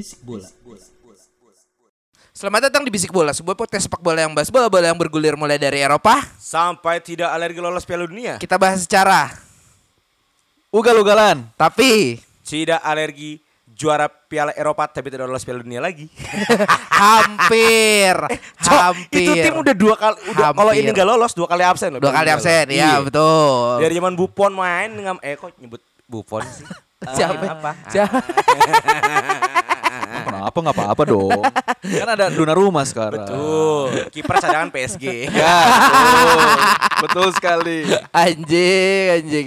Bisik bola. Selamat datang di Bisik Bola, sebuah podcast sepak bola yang bahas bola-bola yang bergulir mulai dari Eropa. Sampai tidak alergi lolos Piala Dunia. Kita bahas secara, Ugal-ugalan. tapi Tidak alergi juara Piala Eropa tapi tidak lolos Piala Dunia lagi. hampir, Cok, hampir. itu tim udah dua kali udah kalau ini nggak lolos dua kali absen loh. dua kali absen, ya betul. Dari zaman Buffon main dengan eh kok nyebut Buffon sih? Siapa? apa? Siapa? Kenapa nggak apa-apa dong? kan ada Donnarumma sekarang. Tuh, kiper cadangan PSG. Ya, betul. betul sekali. Anjing, anjing.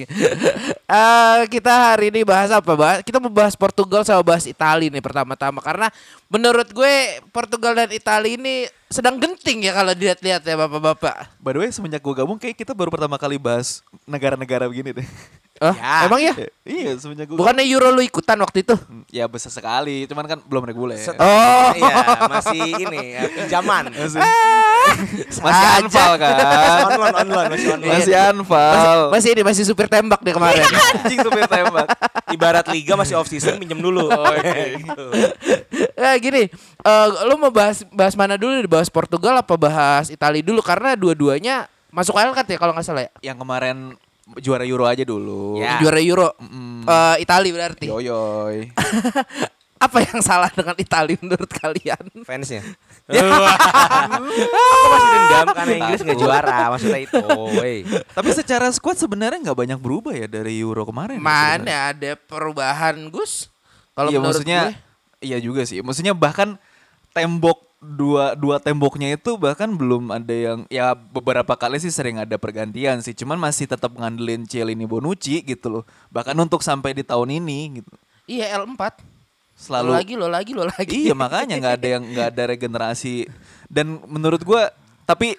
Eh, kita hari ini bahas apa? Bahas, kita membahas Portugal sama bahas Italia nih pertama-tama karena menurut gue Portugal dan Italia ini sedang genting ya kalau dilihat-lihat ya bapak-bapak. By the way, semenjak gue gabung, kayak kita baru pertama kali bahas negara-negara begini deh. Oh, Ya. emang ya? Iya, semenjak gue Bukannya Euro lu ikutan waktu itu? Ya besar sekali, cuman kan belum reguler. Set- Oh. Iya, masih ini ya, pinjaman. Masih, Ah, masih anfal kan? online online masih online. Masih Masih, anfal. masih ini masih supir tembak dia kemarin. Anjing supir tembak. Ibarat liga masih off season pinjam dulu. Gitu. eh gini, eh lu mau bahas bahas mana dulu? Bahas Portugal apa bahas Italia dulu? Karena dua-duanya masuk wildcard ya kalau nggak salah ya. Yang kemarin juara Euro aja dulu. Ya. Juara Euro. Mm. Eh Italia berarti. Yoyoy. Apa yang salah dengan Italia menurut kalian? fansnya. Aku masih dendam karena Inggris nggak juara, maksudnya itu. Wey. Tapi secara squad sebenarnya nggak banyak berubah ya dari Euro kemarin. ya. Mana ada perubahan Gus? Kalau iya menurut maksudnya gue, iya juga sih. Maksudnya bahkan tembok dua dua temboknya itu bahkan belum ada yang ya beberapa kali sih sering ada pergantian sih. Cuman masih tetap ngandelin Cielini Bonucci gitu loh. Bahkan untuk sampai di tahun ini gitu. iya L4. Selalu Lo lagi lo lagi lo lagi. Iya makanya nggak ada yang nggak ada regenerasi dan menurut gua tapi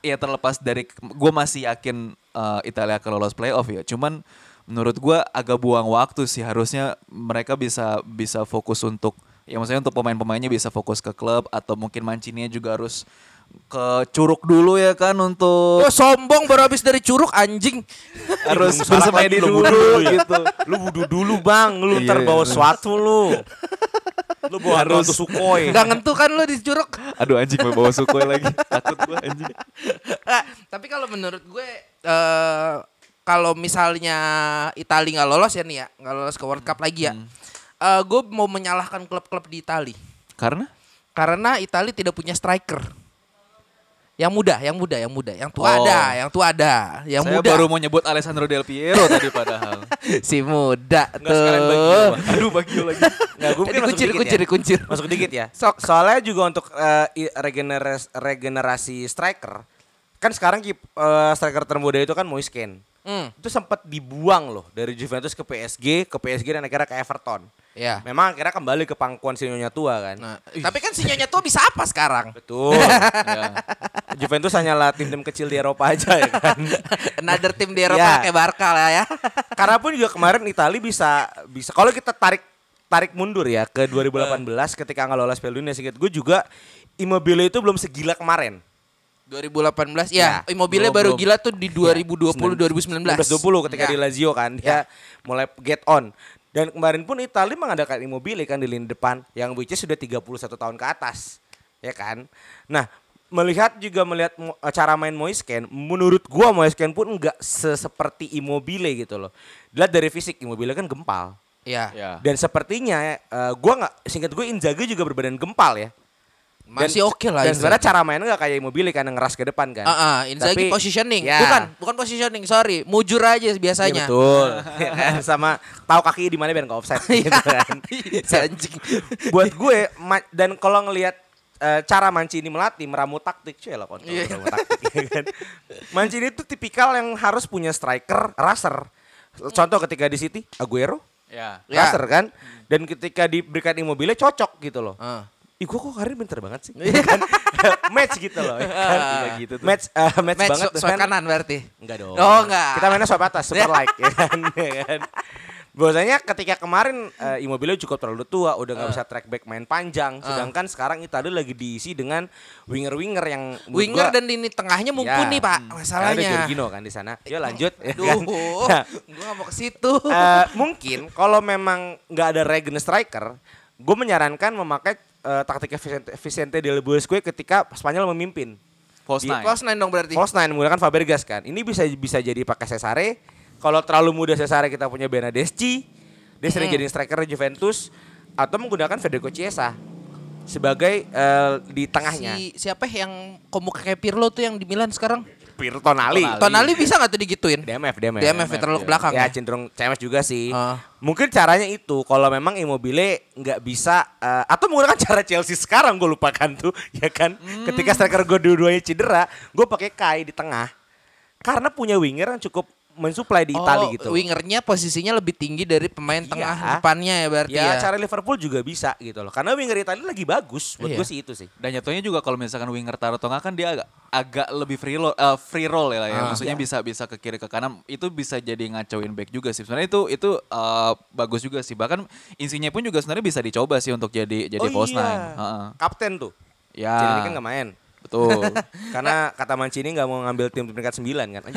ya terlepas dari gua masih yakin eh, Italia akan lolos playoff ya. Cuman menurut gua agak buang waktu sih harusnya mereka bisa bisa fokus untuk ya maksudnya untuk pemain-pemainnya bisa fokus ke klub atau mungkin Mancini juga harus ke Curug dulu ya kan untuk Oh sombong baru habis dari curug anjing. harus Lu bersemedi lu dulu dulu ya. gitu. Lu wudu dulu bang, lu Iya, ntar bawa iya. suatu lu. Lu bawa Harus. sukoi. Gak ngentu kan lo di curug. Aduh anjing mau bawa Sukhoi lagi. Takut gua anjing. Ah, tapi kalau menurut gue eh kalau misalnya Italia nggak lolos ya nih ya nggak lolos ke World Cup lagi ya, eh gue mau menyalahkan klub-klub di Italia Karena karena Italia tidak punya striker. Yang muda, yang muda, yang muda, yang tua Oh. ada, yang tua ada, yang saya muda. baru mau nyebut Alessandro Del Piero tadi padahal. si muda Nggak sekalian Bagio, tuh. Bang. Aduh Bagio lagi. Nggak, gue Jadi kuncir, kuncir, kuncir. Masuk dikit ya. Sok. Soalnya juga untuk eh, i- regeneras- regenerasi striker. Kan sekarang eh, striker termuda itu kan Moisken. Hmm, Itu sempat dibuang loh dari Juventus ke PSG, ke PSG dan akhirnya ke Everton. ya. Memang akhirnya kembali ke pangkuan sinyonya tua kan. Nah, tapi kan si Nyonya tua bisa apa sekarang? Betul. Ya. Juventus hanyalah tim-tim kecil di Eropa aja ya kan. Another tim di Eropa Ya. kayak Barca lah ya. Karena pun juga kemarin Italia bisa bisa kalau kita tarik tarik mundur ya ke 2018 ketika nggak lolos Piala Dunia singkat gue juga Immobile itu belum segila kemarin. 2018 ya, Ya, Immobilnya belum, baru belum. gila tuh di 2020 2019. 2020 ketika Ya. di Lazio kan dia mulai get on. Dan kemarin pun Italia mengadakan Immobile kan di lini depan yang which is sudah 31 tahun ke atas. Ya kan? Nah, melihat juga melihat mo- cara main Moisken, menurut gua Moisken pun enggak seperti Immobile gitu loh. Dilihat dari fisik Immobile kan gempal. Ya. Ya. Dan sepertinya eh, gua nggak singkat gue Inzaghi juga berbadan gempal ya. Masih oke lah Dan sebenarnya cara mainnya gak kayak Immobile kan yang ngeras ke depan kan. Ah, ah, Inzaghi Tapi- positioning. Ya. Bukan, bukan positioning, sorry. Mujur aja Iya, biasanya. betul. Ya kan? Sama tahu kaki di mana biar nggak offside gitu kan. Iya, anjing. Buat gue ma- dan kalau ngelihat eh, cara Mancini melatih meramu taktik cuy lah kontrol Iya. meramu taktik ya kan. Mancini itu tipikal yang harus punya striker raser. Contoh ketika di City Aguero Ya. Ya. raser kan dan ketika diberikan Immobile cocok gitu loh. Ah. Ih gua kok Karim pinter banget sih. kan? match gitu loh. ya kan? Iya gitu tuh. Match eh, match, Match banget so- swipe kan. kanan berarti. Enggak dong. Oh, enggak. Kita mainnya swipe atas, super like ya kan. Ya kan? Bahwasanya ketika kemarin eh, Immobile cukup terlalu tua, udah nggak bisa track back main panjang. Sedangkan sekarang Italia lagi diisi dengan winger-winger yang Winger gua- dan lini tengahnya mumpuni, Ya. Pak. Ada Masalahnya. Jorginho kan di sana. Yuk lanjut. ya Aduh, kan? Nah, gue gak mau ke situ. eh, mungkin kalau memang nggak ada regen striker, gue menyarankan memakai eh, taktik Vicente, Vicente del Bosque ketika Spanyol memimpin. False Di- nine. Close nine dong berarti. False nine menggunakan Fabregas kan. Ini bisa bisa jadi pakai Cesare. Kalau terlalu muda Cesare kita punya Benadeschi. Dia sering jadi striker Juventus atau menggunakan Federico Chiesa sebagai eh, di tengahnya. Si siapa yang komuk kayak Pirlo tuh yang di Milan sekarang? Pirtonali. Tonali. Tonali bisa gak tuh digituin? DMF, DMF. DMF ya, terlalu ke belakang Ya ya. cenderung CMS juga sih. Ah. Mungkin caranya itu kalau memang Immobile nggak bisa eh, atau menggunakan cara Chelsea sekarang gue lupakan tuh ya kan. Hmm. Ketika striker gue dua-duanya cedera, gue pakai Kai di tengah. Karena punya winger yang cukup mensuplai di Italia Oh, gitu. wingernya posisinya lebih tinggi dari pemain Iya. tengah depannya ya berarti Ya, ya. cara Liverpool juga bisa gitu loh. Karena winger Italia lagi bagus. Buat Iya. gue sih itu sih. Dan jatuhnya juga kalau misalkan winger taruh tengah kan dia agak agak lebih free roll, eh, free roll ya lah ya. Ah. Maksudnya bisa bisa ke kiri ke kanan itu bisa jadi ngacauin back juga sih. Sebenarnya itu itu eh, bagus juga sih. Bahkan insinya pun juga sebenarnya bisa dicoba sih untuk jadi jadi false nine. Heeh. Kapten tuh. Ya. Jadi kan nggak main. Betul. Karena kata Mancini nggak mau ngambil tim peringkat 9 kan.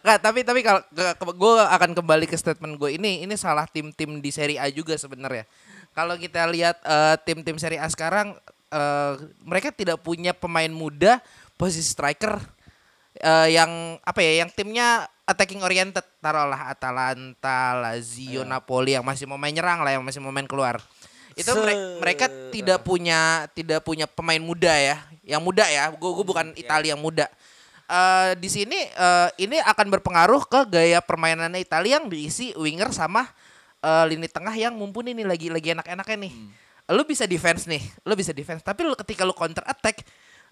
Nggak, tapi tapi kalau gue akan kembali ke statement gue ini ini salah tim-tim di Serie A juga sebenarnya. Kalau kita lihat eh, tim-tim Serie A sekarang eh, mereka tidak punya pemain muda posisi striker eh, yang apa ya yang timnya attacking oriented taruhlah Atalanta, Lazio, Napoli yang masih mau main nyerang lah yang masih mau main keluar. Itu mere- Se- mereka tidak punya tidak punya pemain muda ya. Yang muda ya. Gue bukan Italia yang muda. Eh, di sini eh, ini akan berpengaruh ke gaya permainannya Italia yang diisi winger sama eh, lini tengah yang mumpuni nih lagi lagi enak-enaknya nih. Lu bisa defense nih, lu bisa defense. Tapi lu ketika lu counter attack,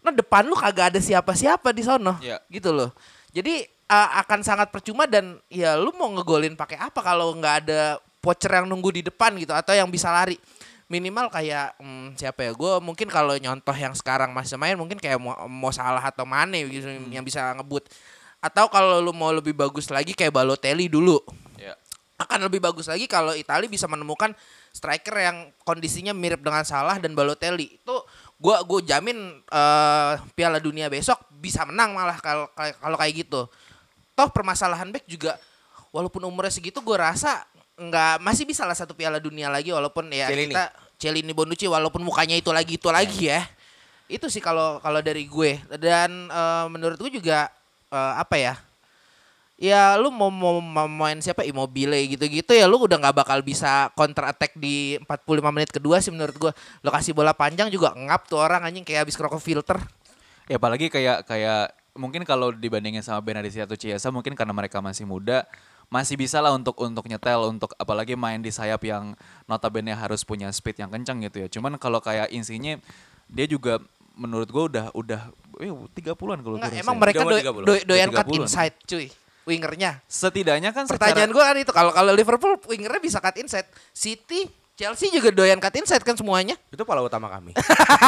nah depan lu kagak ada siapa-siapa di sono, Iya. gitu loh. Jadi eh, akan sangat percuma dan ya lu mau ngegolin pakai apa kalau nggak ada pocher yang nunggu di depan gitu atau yang bisa lari minimal kayak hmm, siapa ya gue mungkin kalau nyontoh yang sekarang masih main mungkin kayak mau, mau salah atau Mane gitu yang bisa ngebut. Atau kalau lu mau lebih bagus lagi kayak Balotelli dulu. Ya. akan lebih bagus lagi kalau Italia bisa menemukan striker yang kondisinya mirip dengan Salah dan Balotelli. Itu gua gue jamin eh, Piala Dunia besok bisa menang malah kalau kalau kayak gitu. Toh permasalahan back juga walaupun umurnya segitu gue rasa nggak masih bisa lah satu Piala Dunia lagi walaupun ya Celini. kita Celini Bonucci walaupun mukanya itu lagi itu lagi ya itu sih kalau kalau dari gue dan eh, menurut gue juga eh, apa ya ya lu mau mau mau main siapa Immobile gitu-gitu ya lu udah nggak bakal bisa counter attack di 45 menit kedua sih menurut gua. Lo kasih bola panjang juga ngap tuh orang anjing kayak habis kerokok filter. Ya apalagi kayak kayak mungkin kalau dibandingin sama Benadeschi atau Chiesa mungkin karena mereka masih muda masih bisa lah untuk untuk nyetel untuk apalagi main di sayap yang notabene harus punya speed yang kencang gitu ya. Cuman kalau kayak insinya dia juga menurut gua udah udah eh 30-an kalau Enggak, kurang emang saya. mereka 30, doi- 30. doi- doyan cut 30-an. inside cuy. Wingernya. setidaknya kan Pertanyaan secara gua kan itu kalau kalau Liverpool wingernya bisa cut inside. City Chelsea juga doyan cut inside kan semuanya. Itu pola utama kami.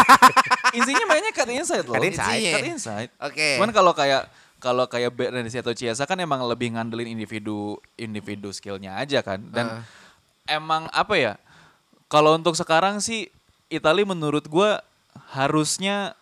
insinya mainnya cut inside loh. Cut inside. Cut inside. Oke. Cuman kalau kayak kalau kayak Benadeschi atau Chiesa kan emang lebih ngandelin individu individu skillnya aja kan. Dan emang apa ya? Kalau untuk sekarang sih Italia menurut gua harusnya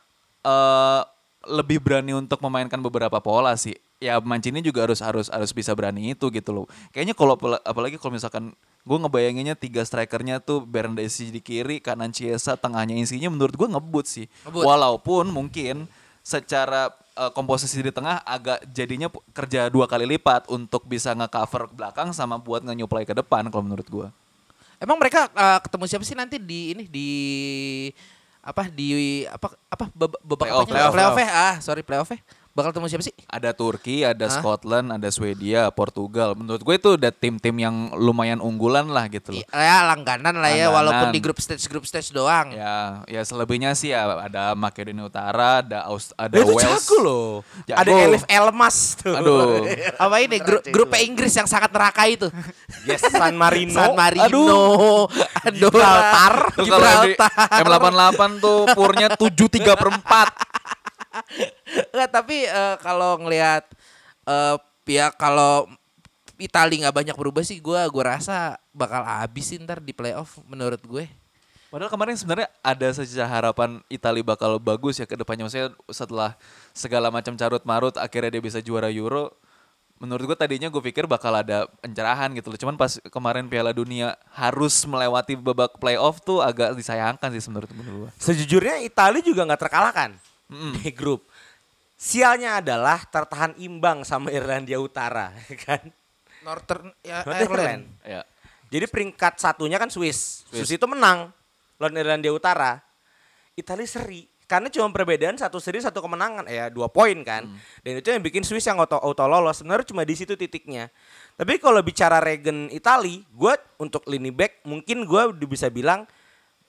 eh lebih berani untuk memainkan beberapa pola sih. Ya Mancini juga harus harus harus bisa berani itu gitu loh. Kayaknya kalau apala- apalagi kalau misalkan gue ngebayanginnya tiga strikernya tuh Bernadeschi di kiri, kanan Chiesa, tengahnya Insigne menurut gue ngebut sih. Ngebut. Walaupun mungkin secara eh, komposisi di tengah agak jadinya kerja dua kali lipat untuk bisa nge-cover ke belakang sama buat nge-nyuplai ke depan kalau menurut gue. Emang mereka uh, ketemu siapa sih nanti di ini di apa di apa apa babak babak Playoff, apanya? playoff, playoff, ah sorry playoff bakal ketemu siapa sih Ada Turki, ada Hah? Scotland, ada Swedia, Portugal. Menurut gue itu udah tim-tim yang lumayan unggulan lah gitu loh. ya langganan lah ya Langganan. walaupun di grup stage grup stage doang Ya, ya selebihnya sih ya ada Makedonia Utara, ada Aus, ada Itu Wales. jago loh. Jago. Ada Elif Elmas tuh. Aduh. apa ini grup grup Inggris yang sangat neraka itu Yes, San Marino. San Marino Aduh. Di Gibraltar M88 tuh purnya 7 3 per 4. Enggak, tapi eh, kalau ngelihat eh ya kalau Itali nggak banyak berubah sih gue gue rasa bakal habis sih ntar di playoff menurut gue. Padahal kemarin sebenarnya ada secerca harapan Italia bakal bagus ya ke depannya. Maksudnya setelah segala macam carut marut akhirnya dia bisa juara Euro. Menurut gue tadinya gue pikir bakal ada pencerahan gitu loh. Cuman pas kemarin Piala Dunia harus melewati babak playoff tuh agak disayangkan sih menurut menurut gue. Sejujurnya Italia juga nggak terkalahkan di grup. Sialnya adalah tertahan imbang sama Irlandia Utara, kan? Northern ya, Northern Ireland. Ireland. Ya. Jadi peringkat satunya kan Swiss. Swiss. Swiss itu menang lawan Irlandia Utara. Italia seri. Karena cuma perbedaan satu seri satu kemenangan ya dua poin kan. Dan itu yang bikin Swiss yang auto, auto lolos. Sebenarnya cuma di situ titiknya. Tapi kalau bicara regen Itali, gue untuk lini back mungkin gue udah bisa bilang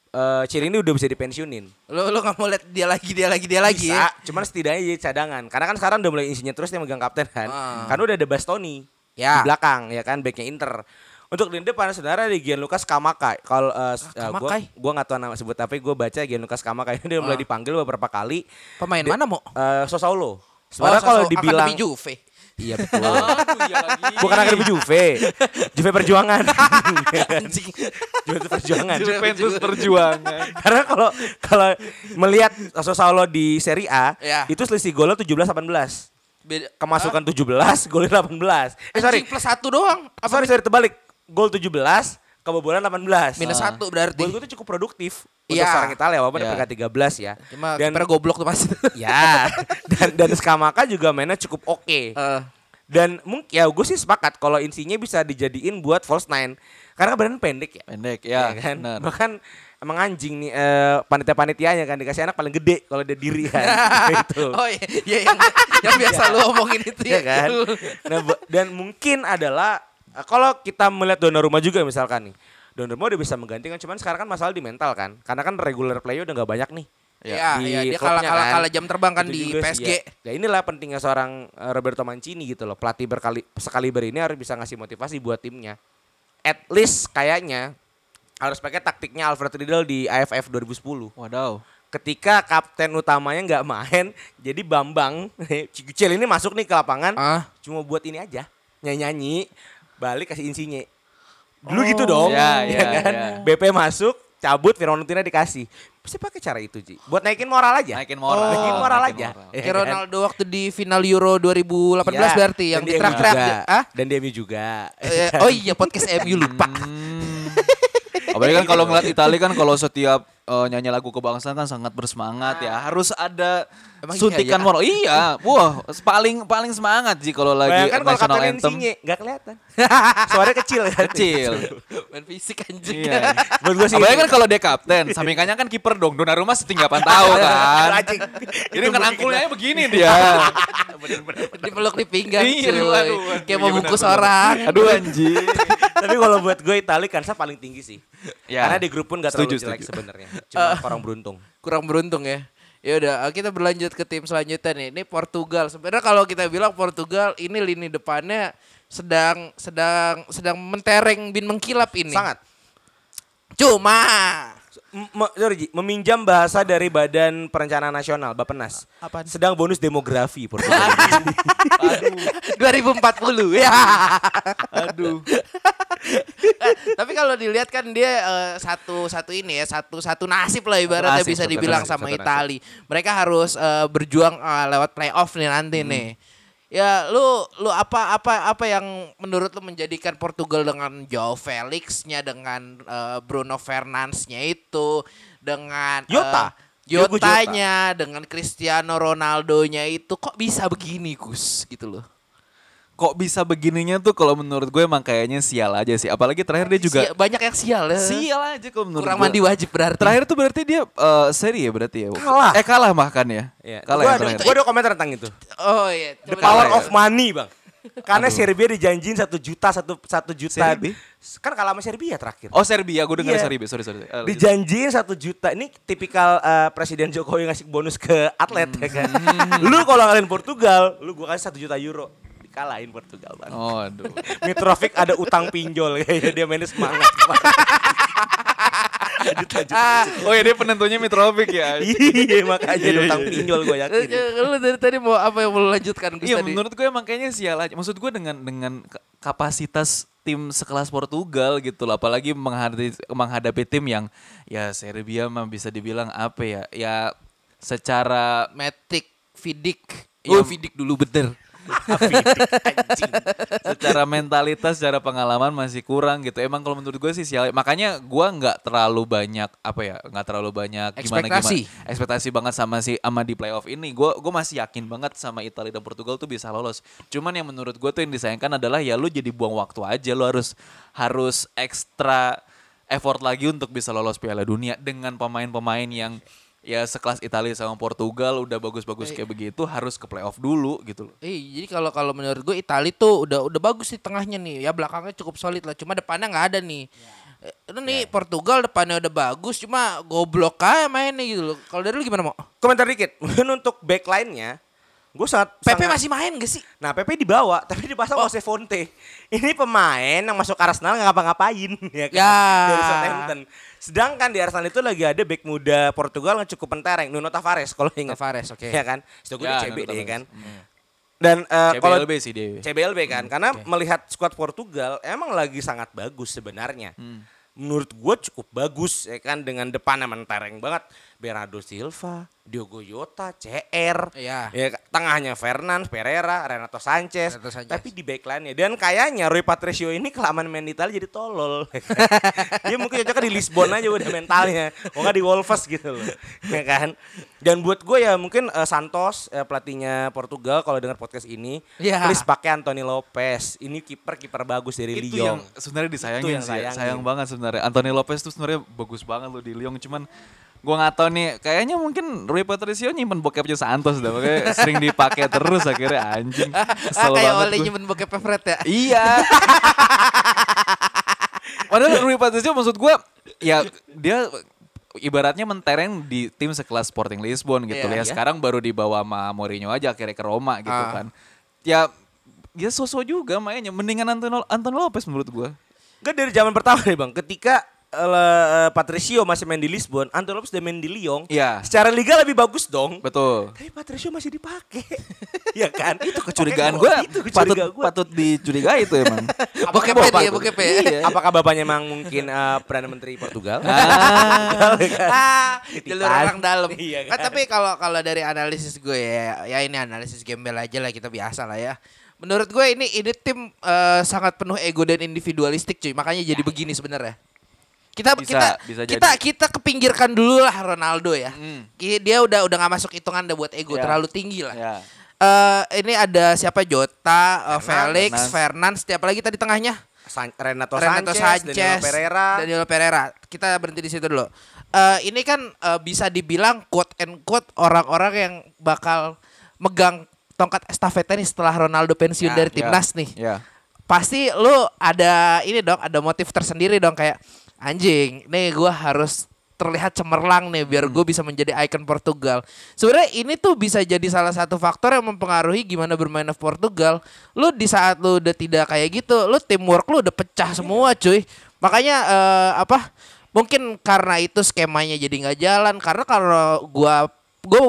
eh Cirini udah bisa dipensiunin. Lo lo nggak mau lihat dia lagi dia lagi dia lagi Bisa, ya? cuman setidaknya jadi cadangan. Karena kan sekarang udah mulai isinya terus yang megang kapten kan. Ah. Karena udah ada Bastoni Ya. di belakang ya kan backnya Inter. Untuk lini depan sebenarnya di Gianluca Scamacca. Kalau uh, Ah, gue Scamacca? gua nggak tahu nama sebut tapi gue baca Gianluca Scamacca ini dia mulai Ah. dipanggil beberapa kali. Pemain Di- mana mau? Eh, Sosaulo. Sebenarnya Oh, kalau Sosok dibilang Juve. Iya betul. Aduh, iya lagi. Bukan akademi Juve. Juve Perjuangan. Anjing. Juve Perjuangan. Juventus perjuangan. Karena kalau kalau melihat Sosaulo di Serie A, Ya. itu selisih golnya 17 18. Beda. Kemasukan 17, golnya 18. Eh sorry, Anjing plus satu doang. apa sorry, sorry terbalik. Gol 17, kebobolan 18. Minus Ah. satu berarti. Buat gue tuh cukup produktif untuk Iya. seorang Italia walaupun yeah. peringkat 13 ya. Cuma dan kipernya goblok tuh pasti. ya dan dan Skamaka juga mainnya cukup oke. Eh, Dan mungkin ya gue sih sepakat kalau insinya bisa dijadiin buat false nine karena badan pendek ya. Pendek ya, Ya kan? Bahkan emang anjing nih eh, panitia-panitianya kan dikasih anak paling gede kalau dia diri kan. gitu. Oh iya, iya yang, yang biasa lu omongin itu Iya ya kan? Nah, dan mungkin adalah kalau kita melihat Donnarumma juga misalkan nih. Donnarumma udah bisa menggantikan cuman sekarang kan masalah di mental kan. Karena kan regular play udah nggak banyak nih. Iya, di iya, dia kalah kalah kan. kalah jam terbang kan Itu di juga sih, PSG. ya. Ya inilah pentingnya seorang eh, Roberto Mancini gitu loh. Pelatih berkali sekaliber ini harus bisa ngasih motivasi buat timnya. At least kayaknya harus pakai taktiknya Alfred Riedel di AFF 2010. Wadaw. Ketika kapten utamanya nggak main, jadi Bambang Cikucil ini masuk nih ke lapangan Ah, cuma buat ini aja nyanyi-nyanyi balik kasih insinya. Dulu gitu dong Ya, ya ya, kan? ya. BP masuk cabut Fiorentina dikasih. Bisa pakai cara itu Ji. Buat naikin moral aja. Naikin moral. naikin moral Naikin aja. moral. Ya kayak kan? Ronaldo waktu di final Euro 2018 Ya, berarti yang di di track MU track juga. ah dan di MU juga. Eh, oh iya podcast MU lupa. Hmm. Apalagi kan kalau ngeliat Italia kan kalau setiap eh, nyanyi lagu kebangsaan kan sangat bersemangat ya. Harus ada Emang iya suntikan ya? moral. Iya, wah paling paling semangat sih kalau lagi Bayangkan kalau national kapten anthem. insinya nggak kelihatan suaranya kecil kan Kecil. main fisik anjing Iya. buat gue sih kan kalau dia kapten, sampingannya kan kiper dong. Donnarumma setinggi 8 tahun kan. Anjing. Jadi kan angkulnya begini dia. dipeluk di pinggang Iya, cuy. aduh, aduh, kayak iya, mau benar, bungkus orang Aduh anjing. tapi kalau buat gue Italia kansa paling tinggi sih Ya. karena di grup pun gak terlalu Setuju, jelek sebenarnya cuma orang beruntung. kurang beruntung ya. Ya udah eh, kita berlanjut ke tim selanjutnya nih. Ini Portugal. Sebenarnya kalau kita bilang Portugal ini lini depannya sedang sedang sedang mentereng bin mengkilap ini. Sangat. Cuma. M- sorry, meminjam bahasa dari Badan Perencanaan Nasional Bappenas. Apaan? Sedang bonus demografi Portugal. 2040 ya. Aduh. Tapi kalau dilihat kan dia eh, satu satu ini ya satu satu nasib lah ibaratnya nasib, bisa dibilang nasib, sama satu nasib. Itali mereka harus eh, berjuang eh, lewat playoff nih nanti Hmm. nih ya lu lu apa apa apa yang menurut lu menjadikan Portugal dengan Joao Felix-nya dengan eh, Bruno Fernandes-nya itu dengan eh, Jota. Diogo Jotanya dengan Cristiano Ronaldo-nya itu kok bisa begini Gus gitu loh kok bisa begininya tuh kalau menurut gue emang kayaknya sial aja sih. Apalagi terakhir dia juga Sia- banyak yang sial ya. sial aja kalau menurut Kurang gue. mandi wajib berarti. Terakhir tuh berarti dia eh, seri ya berarti ya. Kalah. Eh kalah bahkan ya. Iya. Kalah Gua yang ada, terakhir. gua ada komentar tentang itu. Oh iya. The power of money, Bang. Karena Serbia dijanjiin satu juta satu satu juta. Serbia? Kan kalah sama Serbia terakhir. Oh Serbia, gue dengar Iya. Serbia. Sorry sorry. Lanjut. Dijanjiin satu juta. Ini tipikal eh, Presiden Jokowi ngasih bonus ke atlet ya kan. Lu kalau ngalahin Portugal, lu gua kasih satu juta euro. Dikalahin Portugal bang. Oh aduh. Mitrovic ada utang pinjol kayaknya dia mainnya semangat. Ah, Oh ya dia penentunya Mitrovic ya. Iya makanya ada utang pinjol gue eh, yakin. eh, lu dari tadi mau apa yang mau lanjutkan Gus Iya menurut gue emang kayaknya sial aja. Maksud gue dengan dengan ka- kapasitas tim sekelas Portugal gitu loh. Apalagi menghadapi menghadapi tim yang ya Serbia mah bisa dibilang apa ya? Ya secara Matic, Vidic. Iya. Oh, Vidic dulu bener. Secara mentalitas, secara pengalaman masih kurang gitu. Emang kalau menurut gue sih sial. Makanya gue nggak terlalu banyak apa ya, nggak terlalu banyak gimana Ekspektasi. gimana ekspektasi banget sama si sama di playoff ini. Gue gue masih yakin banget sama Italia dan Portugal tuh bisa lolos. Cuman yang menurut gue tuh yang disayangkan adalah ya lu jadi buang waktu aja. Lu harus harus ekstra effort lagi untuk bisa lolos Piala Dunia dengan pemain-pemain yang ya sekelas Italia sama Portugal udah bagus-bagus kayak begitu harus ke playoff dulu gitu loh. Eh, jadi kalau kalau menurut gue Itali tuh udah udah bagus di tengahnya nih. Ya belakangnya cukup solid lah. Cuma depannya nggak ada nih. Eh, Itu nih Portugal depannya udah bagus, cuma goblok aja mainnya gitu loh. Kalau dari lu gimana mau? Komentar dikit. Mungkin untuk backline-nya, gue sangat Pepe sangat- masih main gak sih? Nah Pepe dibawa, tapi dipasang Jose Fonte. Ini pemain yang masuk Arsenal nggak ngapa-ngapain ya kan? Ya. Dari Southampton. Sedangkan di Arsenal itu lagi ada back muda Portugal yang cukup pentereng, Nuno Tavares kalau ingat. Tavares, oke. Ya kan? Setahu gue Ya, CB deh kan. Dan eh, kalau CBLB sih dia. CBLB kan, karena melihat skuad Portugal emang lagi sangat bagus sebenarnya. Menurut gue cukup bagus ya kan dengan depannya mentereng banget. Bernardo Silva, Diogo Jota, CR, Iya. ya tengahnya Fernandes, Pereira, Renato Sanchez, Renato Sanchez. tapi di backline-nya dan kayaknya Rui Patricio ini kelamaan main di Italia jadi tolol. Dia mungkin cocoknya di Lisbon aja udah mentalnya, oh nggak di Wolves gitu loh, ya kan? Dan buat gue ya mungkin eh, Santos eh, pelatihnya Portugal kalau dengar podcast ini, Iya. please pakai Anthony Lopez. Ini kiper kiper bagus dari itu Lyon. yang sebenarnya disayangin Itu yang sih ya. sayangin. sayang banget sebenarnya Anthony Lopez tuh sebenarnya bagus banget loh di Lyon cuman gua nggak tahu nih kayaknya mungkin Rui Patricio nyimpen bokepnya Santos dah makanya sering dipakai terus akhirnya anjing Ah, Kesel kayak banget oleh nyimpen bokep Fred ya. iya padahal Rui Patricio maksud gua ya dia ibaratnya mentereng di tim sekelas Sporting Lisbon gitu Iya, ya. iya. Sekarang baru dibawa sama Mourinho aja akhirnya ke Roma gitu Ah. kan. Ya dia sosok juga mainnya mendingan Antonio, Antonio Lopez menurut gua. Gak dari zaman pertama nih bang, ketika eh, Patricio masih main di Lisbon, Anthony Lopez udah main di Lyon. Iya. Secara liga lebih bagus dong. Betul. Tapi Patricio masih dipakai. Iya kan? Itu Kecurigaan gue Itu patut kecurigaan gue. patut dicurigai itu emang. Bokep Bapak dia, bokep Iya. Apakah bapaknya emang mungkin eh, Perdana Menteri Portugal? Ah, ah, jalur orang dalam. Iya Kan, kan? tapi kalau kalau dari analisis gue ya, ya ini analisis gembel aja lah kita biasa lah ya. Menurut gue ini ini tim eh, sangat penuh ego dan individualistik cuy. Makanya jadi begini sebenarnya. Kita Bisa, kita bisa kita jadi. kita kepinggirkan dulu lah Ronaldo ya. Ki- Dia udah udah nggak masuk hitungan dah buat ego Ya. terlalu tinggi lah. ya. Eh, ini ada siapa Jota, eh, Felix, Fernandes. Fernandes, setiap lagi tadi tengahnya. San- Renato, Renato Sanchez, Sanchez, Danilo Pereira. Danilo Pereira. Kita berhenti di situ dulu. Eh, ini kan eh, bisa dibilang quote and quote orang-orang yang bakal megang tongkat estafeta nih setelah Ronaldo pensiun Ya, dari ya, timnas nih. Ya. Pasti lu ada ini dong, ada motif tersendiri dong kayak anjing, nih gua harus terlihat cemerlang nih biar gue bisa menjadi ikon Portugal. Sebenarnya ini tuh bisa jadi salah satu faktor yang mempengaruhi gimana bermainnya Portugal. Lu di saat lu udah tidak kayak gitu, lu teamwork lu udah pecah semua cuy. Makanya eh, apa? Mungkin karena itu skemanya jadi nggak jalan. Karena kalau gua gue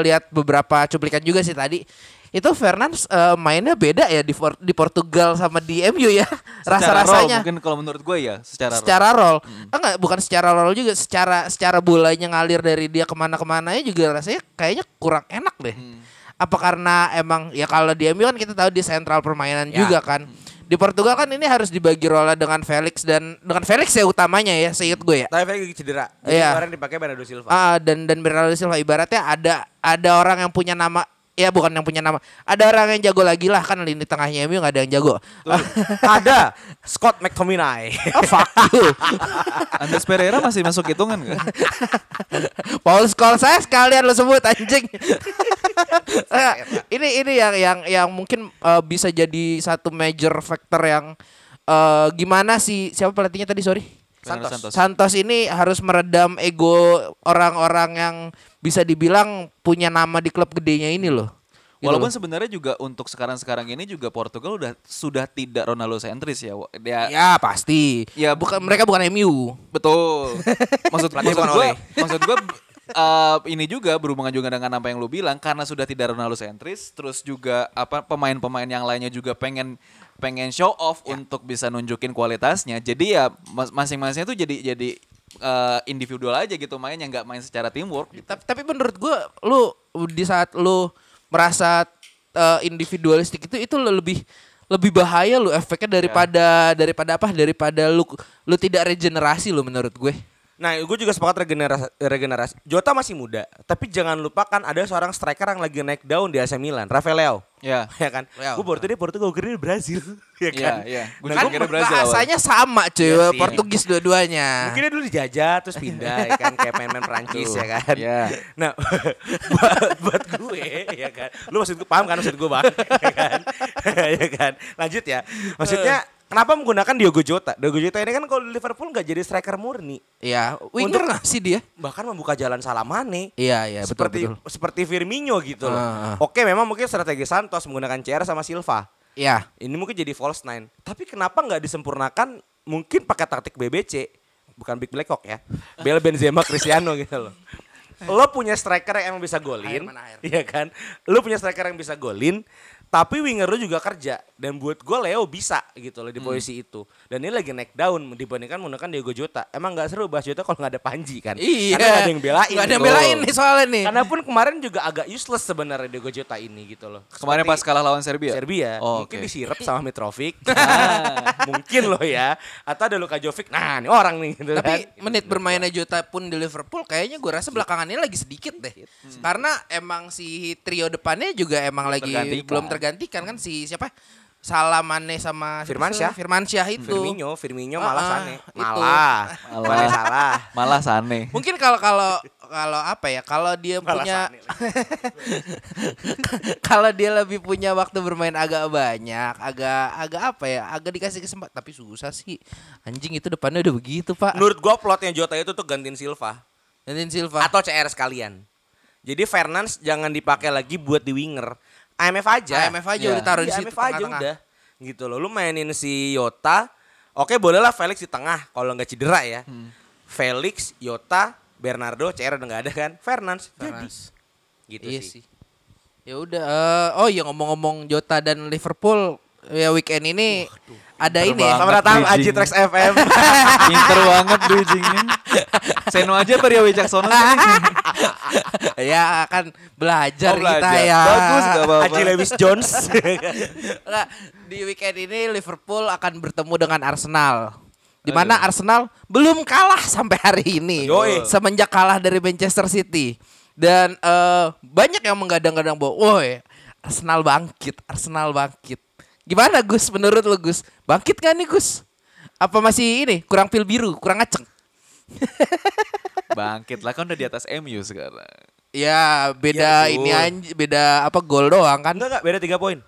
lihat beberapa cuplikan juga sih tadi. Itu Fernandes eh, mainnya beda ya di For- di Portugal sama di MU ya Secara rasa rasanya role, mungkin kalau menurut gue ya secara, role. secara role. Enggak bukan secara role juga secara secara bolanya ngalir dari dia ke mana-kemana juga rasanya kayaknya kurang enak deh. Apa karena emang ya kalau di MU kan kita tahu di sentral permainan Ya. juga kan di Portugal kan ini harus dibagi role dengan Felix dan dengan Felix ya utamanya ya seingat gue ya Tapi Felix cedera. Iya. kemarin dipakai Bernardo Silva. Ah dan dan Bernardo Silva ibaratnya ada ada orang yang punya nama ya bukan yang punya nama. Ada orang yang jago lagi lah kan lini tengahnya MU nggak ada yang jago. Ada Scott McTominay. Oh, fuck you. Andres Pereira masih masuk hitungan kan? Paul Scholes saya sekalian lo sebut anjing. Ini ini yang yang yang mungkin eh, bisa jadi satu major factor yang eh, gimana sih siapa pelatihnya tadi sorry Fernando Santos. Santos ini harus meredam ego orang-orang yang bisa dibilang punya nama di klub gedenya ini loh. Gitu Walaupun sebenarnya juga untuk sekarang-sekarang ini juga Portugal udah sudah tidak Ronaldo sentris ya. Dia ya pasti. Ya, bukan mereka bukan MU. Betul. Maksud, maksud gue, maksud gue eh, ini juga berhubungan juga dengan apa yang lu bilang karena sudah tidak Ronaldo sentris, terus juga apa pemain-pemain yang lainnya juga pengen pengen show off untuk bisa nunjukin kualitasnya. Jadi ya mas- masing-masingnya tuh jadi jadi eh, individual aja gitu mainnya nggak main secara teamwork. gitu. Tapi, tapi menurut gua lu di saat lu merasa eh, individualistik itu itu lebih lebih bahaya lu efeknya daripada daripada apa daripada lu lu tidak regenerasi lu menurut gue. Nah, gue juga sepakat regenerasi, regenerasi. Jota masih muda, tapi jangan lupakan ada seorang striker yang lagi naik daun di AC Milan, Rafael Leao. Ya. ya kan? Gue baru tadi Portugal gue kira di Brazil, ya Iya, kan? iya. Gue Nah, juga gua- kira Brazil. Bahasanya sama cuy, Iya sih. Portugis dua-duanya. Mungkin dia dulu dijajah terus pindah ya kan kayak pemain-pemain Prancis ya kan. Iya. Nah, buat, buat gue ya kan. Lu maksud gue paham kan maksud gue bang? ya kan? ya kan. Lanjut ya. Maksudnya kenapa menggunakan Diogo Jota? Diogo Jota ini kan kalau di Liverpool nggak jadi striker murni, Iya, winger nggak sih dia? bahkan membuka jalan Salamane. Iya, iya, betul seperti betul. seperti Firmino gitu loh. Ah, ah. Oke, memang mungkin strategi Santos menggunakan CR sama Silva. Iya. Ini mungkin jadi false nine. Tapi kenapa nggak disempurnakan mungkin pakai taktik BBC, bukan Big Black Hawk ya. Bel Benzema Cristiano gitu loh. Lo punya striker yang emang bisa golin, iya kan? Lo punya striker yang bisa golin, tapi winger lo juga kerja. Dan buat gue Leo bisa gitu loh di Hmm. posisi itu. Dan ini lagi naik down dibandingkan menggunakan Diego Jota. Emang nggak seru bahas Jota kalau nggak ada Panji kan? Iya. Karena nggak ada yang belain. Nggak ada yang belain nih soalnya nih. Karena pun kemarin juga agak useless sebenarnya Diego Jota ini gitu loh. Kemarin pas Seperti- kalah lawan Serbia. Serbia. Oh, mungkin oke. disirep sama Mitrovic. mungkin loh ya. Atau ada Luka Jovic. Nah, ini orang nih gitu Tapi kan. menit bermainnya Jota pun di Liverpool kayaknya gue rasa belakangan ini lagi sedikit deh. Karena emang si trio depannya juga emang lagi tergantikan. belum tergantikan kan si siapa? Salamane sama Firmansyah. Firmansyah itu. Firmino, Firmino malah Ah, Sane. Malah. Malah. Malah salah. Malah Sane. Mungkin kalau kalau kalau apa ya? Kalau dia Malah punya kalau dia lebih punya waktu bermain agak banyak, agak agak apa ya? Agak dikasih kesempatan tapi susah sih. Anjing itu depannya udah begitu, Pak. Menurut gua plotnya Jota itu tuh gantiin Silva. Nanti Silva. Atau CR sekalian. Jadi Fernandes jangan dipakai lagi buat di winger. IMF aja. IMF aja Iya. udah taruh di Iya, situ IMF aja udah. Gitu loh. Lu mainin si Yota. Oke bolehlah Felix di tengah kalau nggak cedera ya. Hmm. Felix, Yota, Bernardo, CR udah nggak ada kan. Fernandes. Fernandes. Gitu iya sih. sih. Ya udah. eh, oh iya ngomong-ngomong Jota dan Liverpool ya weekend ini ada ini ya. Selamat datang. Aji Trax FM. Pinter banget bridgingnya. Seno aja apa Ria Wicaksono ya kan belajar, Oh, kita belajar. ya. Bagus, gak apa-apa. Aji Lewis Jones. Nggak, di weekend ini Liverpool akan bertemu dengan Arsenal. Di mana Arsenal belum kalah sampai hari ini. Yoi. Semenjak kalah dari Manchester City. Dan eh, banyak yang menggadang-gadang bahwa, woi, Arsenal bangkit, Arsenal bangkit. Gimana Gus menurut lu Gus? Bangkit gak nih Gus? Apa masih ini kurang pil biru, kurang ngaceng? Bangkit lah kan udah di atas MU sekarang. Ya beda Ya, ini anj beda apa gol doang kan? Enggak enggak beda 3 poin.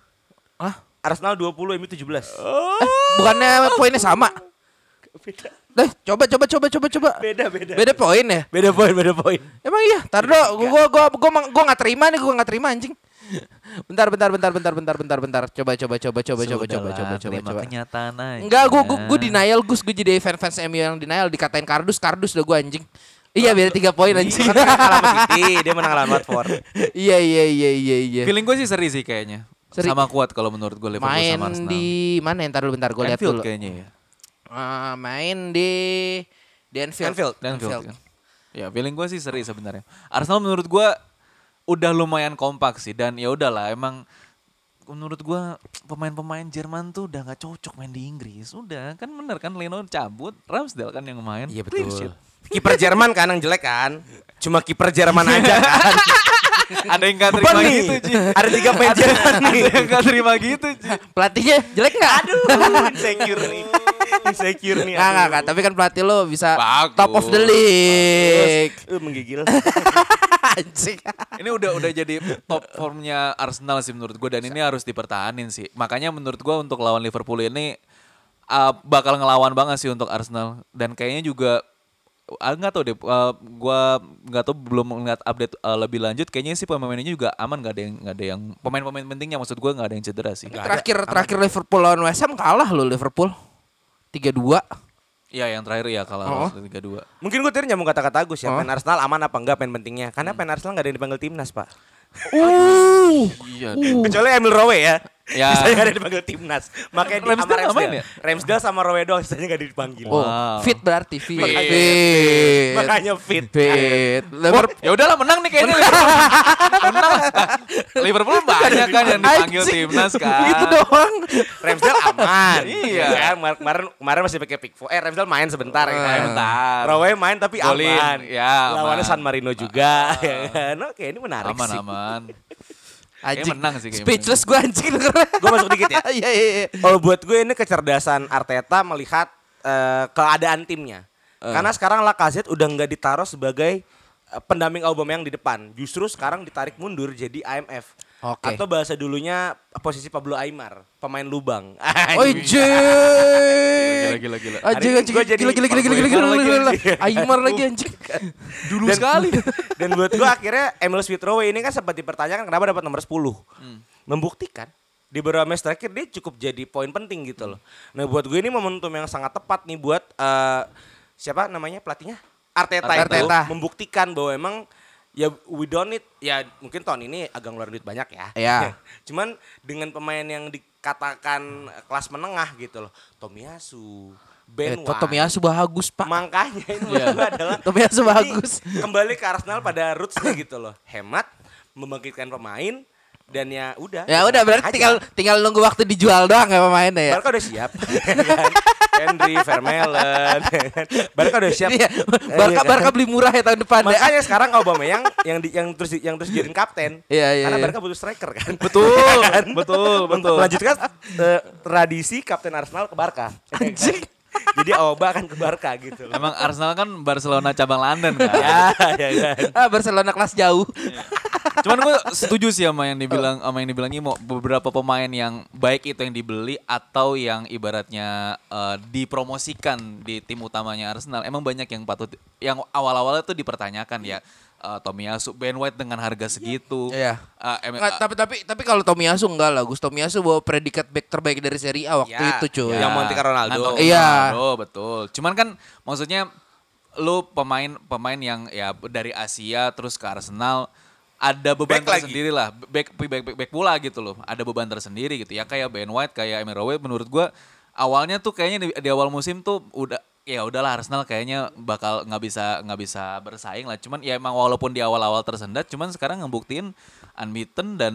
Hah? Arsenal 20, MU 17. Eh, bukannya poinnya sama? Beda. Deh, coba coba coba coba coba. Beda beda. Beda poin ya? Beda poin, beda poin. Emang iya, tar dulu, gua gua gua gua, gua gak terima nih, gua gak terima anjing. Bentar, bentar, bentar, bentar, bentar, bentar, bentar. Coba, coba, coba, coba, coba, coba, coba, coba, coba. kenyataan aja. Enggak, gua, gua, gua denial, Gus. Gua jadi fans-fans MU yang denial, dikatain kardus, kardus udah gua anjing. Iya, beda tiga poin anjing. Kan dia kalah City, dia menang lawan Watford. Iya, iya, iya, iya, iya. Feeling gue sih seri sih kayaknya. Seri. Sama kuat kalau menurut gue Liverpool Main sama Arsenal. di mana ya? Ntar dulu bentar, gua lihat dulu. kayaknya ya. Ah, main di di Anfield. Anfield. Anfield kan. Ya feeling gue sih seri sebenarnya. Arsenal menurut gue udah lumayan kompak sih dan ya udahlah emang menurut gue pemain-pemain Jerman tuh udah nggak cocok main di Inggris. Udah kan bener kan Leno cabut, Ramsdale kan yang main. Iya betul. Kiper Jerman kan yang jelek kan? Cuma kiper Jerman aja kan. Ada yang gak terima Beban nih. gitu, Ci. Ada tiga manajer nih. Ada yang gak terima gitu, Ci. Pelatihnya jelek nggak? Aduh, insecure nih. Insecure nih. Nggak, nggak, aduh. nggak. Tapi kan pelatih lo bisa Bagus. top of the league. Eh, menggigil. Anjing. Ini udah udah jadi top formnya Arsenal sih menurut gue dan ini harus dipertahanin sih. Makanya menurut gue untuk lawan Liverpool ini uh, bakal ngelawan banget sih untuk Arsenal dan kayaknya juga nggak tahu deh uh, gua nggak tahu belum ngeliat update uh, lebih lanjut kayaknya sih pemain-pemainnya juga aman nggak ada yang nggak ada yang pemain-pemain pentingnya maksud gua nggak ada yang cedera sih Terakhir terakhir Liverpool lawan West Ham kalah lo Liverpool. 3-2. Iya yang terakhir ya kalah Oh. tiga dua Mungkin gue tadi nyambung kata-kata Agus ya. Oh. Main Arsenal aman apa enggak main pentingnya? Karena main Arsenal nggak ada yang dipanggil timnas, Pak. Uh. iya Kecuali Emil Rowe ya. Ya. Sisanya nggak ada dipanggil timnas. Makanya di sama Ramsdale main Ramsdale. ya? Ramsdale sama Rowe doang sisanya nggak dipanggil. Oh, Wow. fit berarti fit. Fit. Fit. Makanya fit. Fit. Liverpool ya udahlah menang nih kayaknya menang Liverpool banyak kan yang dipanggil timnas kan Itu doang. Ramsdale aman. Iya. Ya kan? Kemar- Kemarin kemarin masih pakai Pickford. Eh Ramsdale main sebentar ya kan. Bentar. Rowe main tapi Golin. aman. Ya, aman. Lawannya San Marino juga. ya kan? Oke ini menarik aman sih. aman Anjing. menang sih kayaknya. Speechless gue anjing. Gue masuk dikit ya. Iya iya iya. Kalau buat gue ini kecerdasan Arteta melihat eh, keadaan timnya. Karena sekarang Lacazette udah nggak ditaruh sebagai eh, pendamping Aubameyang di depan. Justru sekarang ditarik mundur jadi IMF. Oke. Atau bahasa dulunya posisi Pablo Aimar, pemain lubang. Oh gila gila gila Anjing anjing gua gila gila gila gila gila Aimar gila lagi, gila. anjing. Aimar lagi anjing. dulu Dan- sekali Dan buat gue akhirnya Emil Smith Rowe ini kan sempat dipertanyakan kenapa dapat nomor 10. Membuktikan di beberapa match terakhir dia cukup jadi poin penting gitu loh. Nah buat gue ini momentum yang sangat tepat nih buat eh, siapa namanya pelatihnya Arteta, itu Arteta. membuktikan bahwa emang ya we don't need ya mungkin tahun ini agak ngeluarin duit banyak ya. Iya. Cuman dengan pemain yang dikatakan kelas menengah gitu loh. Tomiyasu, Eh, Ben Toto White. Miyasu bagus pak. Makanya menurut gue adalah Tomiyasu bagus. Kembali ke Arsenal pada rootsnya gitu loh. Hemat, membangkitkan pemain dan ya udah. Ya udah berarti Aja. tinggal tinggal nunggu waktu dijual doang ya pemainnya ya. Barca udah siap. ya kan? Henry, Vermeulen. ya kan? Barca udah siap. Iya, Barca iya kan? Barca beli murah ya tahun depan ya. Makanya sekarang Aubameyang yang di, yang terus yang terus jadiin kapten. Iya, iya, Karena iya. Barca butuh striker kan. betul Kan? betul betul melanjutkan eh, tradisi kapten Arsenal ke Barca. Anjing. Jadi Auba akan ke Barca gitu loh. emang Arsenal kan Barcelona cabang London kan Ya, ya kan. Ah Barcelona kelas jauh. Cuman gue setuju sih sama yang dibilang sama yang dibilang Imo beberapa pemain yang baik itu yang dibeli atau yang ibaratnya eh, dipromosikan di tim utamanya Arsenal emang banyak yang patut yang awal-awalnya tuh dipertanyakan ya Eh, Tomiyasu, Ben White dengan harga segitu. Iya. Eh, em- Nggak, tapi tapi tapi kalau Tomiyasu enggak lah, Gus Tomiyasu bawa predikat back terbaik dari Serie A waktu Ya, itu cuy. ya. Yang Monte Carlo Ronaldo. Iya. Ronaldo, betul. Cuman kan maksudnya lu pemain pemain yang ya dari Asia terus ke Arsenal ada beban Back lagi. tersendiri lah, back, back, back, back pula gitu loh. Ada beban tersendiri gitu ya kayak Ben White, kayak Rowe menurut gua awalnya tuh kayaknya di, di awal musim tuh udah ya udahlah Arsenal kayaknya bakal nggak bisa nggak bisa bersaing lah. Cuman ya emang walaupun di awal-awal tersendat, cuman sekarang ngebuktiin unbeaten dan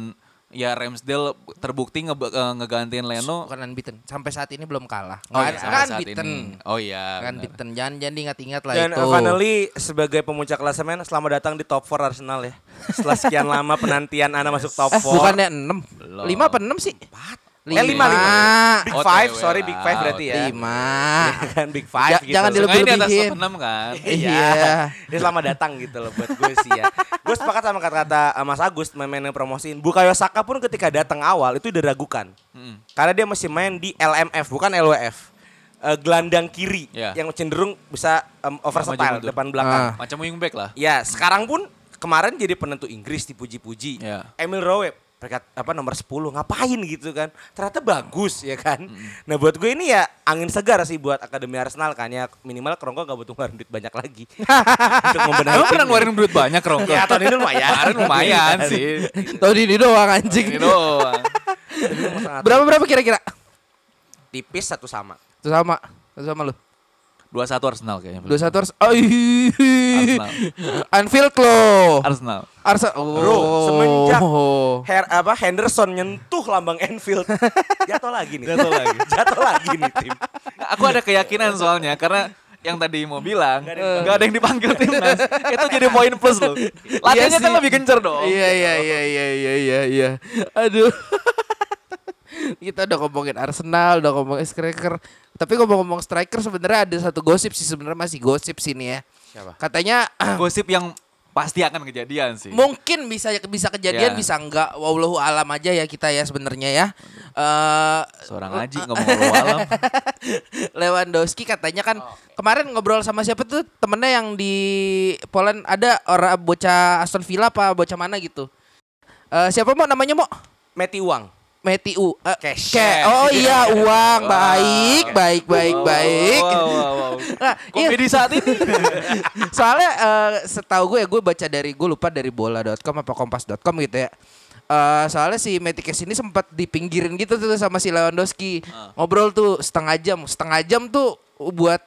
ya Ramsdale terbukti nge eh, ngegantiin Leno Bukan unbeaten. Sampai saat ini belum kalah. Oh Nggak iya, sampai saat unbeaten. ini. Oh iya. Nggak benar. unbeaten. Jangan jangan diingat-ingat lah Dan itu. finally sebagai pemuncak klasemen selamat datang di top 4 Arsenal ya. Setelah sekian lama penantian Anda masuk top Eh, 4. bukannya 6. Belum. 5 apa 6 sih? 4. Eh, lima, lima. Big Oh, Five, sorry lah. Big Five berarti ya. 5. kan Big Five Ja- gitu. jangan loh. Seenggaknya di atas 6 kan. Iya. Dia selamat datang gitu loh buat gue sih ya. gue sepakat sama kata-kata uh, Mas Agus main yang promosiin. Bukayo Saka pun ketika datang awal itu diragukan. Mm. Karena dia masih main di LMF bukan LWF. Eh, gelandang kiri Iya. yang cenderung bisa um, overstyle depan belakang. Ah. Macam wingback lah. Ya, sekarang pun kemarin jadi penentu Inggris dipuji-puji. Ya. Emil Rowe peringkat apa nomor 10 ngapain gitu kan. Ternyata bagus ya kan. Nah, buat gue ini ya angin segar sih buat Akademi Arsenal kan ya minimal Kerongko gak butuh ngeluarin duit banyak lagi. Untuk membenahi Emang pernah ngeluarin duit banyak Rongko? Ya, tahun ini lumayan. Kemarin lumayan sih. Tahun ini doang anjing. Ini doang. Berapa berapa kira-kira? Tipis satu sama. Itu sama. Itu sama lu. 2-1 Arsenal kayaknya. 21 harus oh, ih. Arsenal. Anfield lo. Arsenal. Arsenal. Oh. Bro, semenjak Her, apa Henderson nyentuh lambang Enfield, jatuh lagi nih. Jatuh lagi. jatuh lagi nih tim. Aku ada keyakinan soalnya karena yang tadi mau bilang nggak ada yang dipanggil timnas itu jadi poin plus loh latihannya kan sih. lebih gencar dong Iya iya iya iya iya iya iya. Aduh. Kita udah ngomongin Arsenal, udah ngomongin striker. Tapi ngomong-ngomong striker sebenarnya ada satu gosip sih sebenarnya masih gosip sini ya. Siapa? Katanya gosip yang pasti akan kejadian sih mungkin bisa bisa kejadian Ya. bisa enggak. Wallahu alam aja ya kita ya sebenarnya ya. Eh seorang Haji ngomong walau alam Lewandowski katanya kan kemarin ngobrol sama siapa tuh temennya yang di Poland ada orang bocah Aston Villa apa bocah mana gitu. Eh siapa mau namanya mau? Meti Uang. Matthew. Eh, Cash. Ke- Oh iya uang baik baik baik Wow, baik. wow, wow, wow. Nah, iya, saat ini soalnya eh, setahu gue gue baca dari gue lupa dari bola.com apa kompas.com gitu ya. Eh soalnya si Metikes ini sempat dipinggirin gitu tuh sama si Lewandowski. Ngobrol tuh setengah jam, setengah jam tuh buat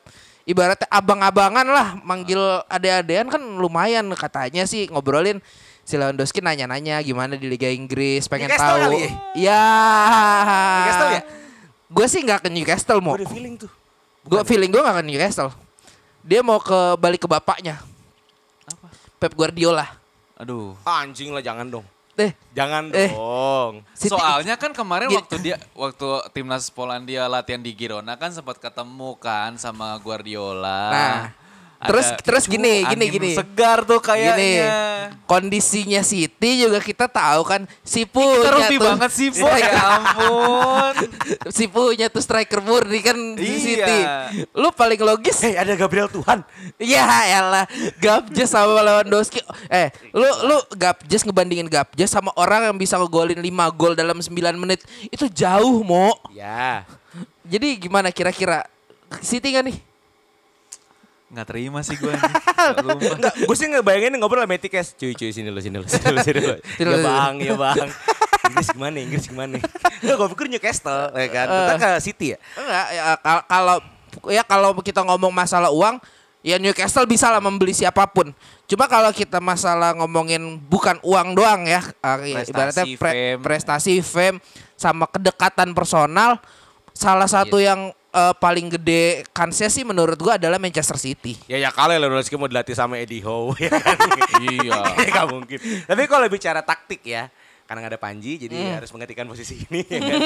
ibaratnya abang-abangan lah manggil ade-adean kan lumayan katanya sih ngobrolin si Lewandowski nanya-nanya gimana di Liga Inggris pengen Newcastle tahu. kali ya? Ya. Newcastle ya? Gue sih nggak ke Newcastle mau. Gue feeling tuh. Gue feeling gue gak ke Newcastle. Dia mau ke balik ke bapaknya. Pep Guardiola. aduh Anjing lah jangan dong. Eh, Jangan Eh. dong. City- Soalnya kan kemarin Gini. waktu dia waktu timnas Polandia latihan di Girona kan sempat ketemu kan sama Guardiola. Nah, terus- terus gini, gini, angin gini. Segar tuh gini, kayaknya. kondisinya City juga kita tahu kan si Kita punya rugi tuh banget Bo. Ya ampun. si punya tuh striker murni kan di Iya. City. Lu paling logis Hei ada Gabriel Tuhan. Ya elah Gapjes sama Lewandowski Eh lu lu Gapjes ngebandingin Gapjes sama orang yang bisa ngegolin 5 gol dalam 9 menit Itu jauh mo Ya. Jadi gimana kira-kira City gak nih? Nggak terima sih gue. Enggak, gue sih ngebayangin ngobrol sama Metikes. Cuy, cuy, sini lo, sini lo, sini lo, sini lo. Sini Ya bang, ya bang. Inggris gimana, Inggris gimana. Enggak, gue pikir Newcastle, ya kan. Kita ke City ya. Enggak ya, kal- kalau ya kalau kita ngomong masalah uang ya Newcastle bisa lah membeli siapa pun. Cuma kalau kita masalah ngomongin bukan uang doang ya, ah, ya, Prestasi, ibaratnya pre- fame. prestasi, fame, sama kedekatan personal, salah satu yang eh, paling gede kansnya sih menurut gua adalah Manchester City. Ya ya kali Lewandowski mau dilatih sama Eddie Howe ya kan. Iya. Gak mungkin. Tapi kalau bicara taktik ya, karena nggak ada Panji jadi harus menggantikan posisi ini ya kan.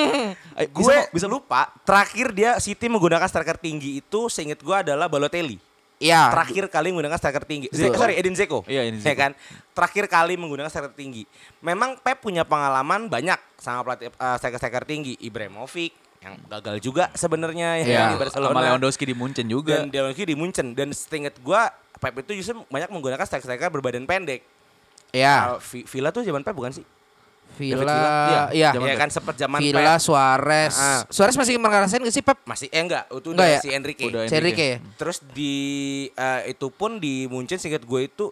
Eh, gue bisa lupa terakhir dia City menggunakan striker tinggi itu seingat gue adalah Balotelli. Iya. Terakhir kali menggunakan striker tinggi. Zeko, sorry, Edin Zeko. Iya, Edin Ya Dzeko. kan? Terakhir kali menggunakan striker tinggi. Memang Pep punya pengalaman banyak sama pelatih eh, striker-striker tinggi. Ibrahimovic yang gagal juga sebenarnya ya kan, di Barcelona. Sama Lewandowski di Munchen juga. Dan Lewandowski di Munchen dan setinget gua Pep itu justru banyak menggunakan striker-striker berbadan pendek. Iya. Vi- Villa tuh zaman Pep bukan sih? Villa, Villa, iya. Ya Pep. kan sempat zaman Villa, Pep. Suarez. Ah. Suarez masih ngerasain gak sih Pep? Masih eh enggak, itu Enggak udah ya? si Enrique. Udah. Enrique ya? Terus di eh, itu pun di Munchen singkat gue itu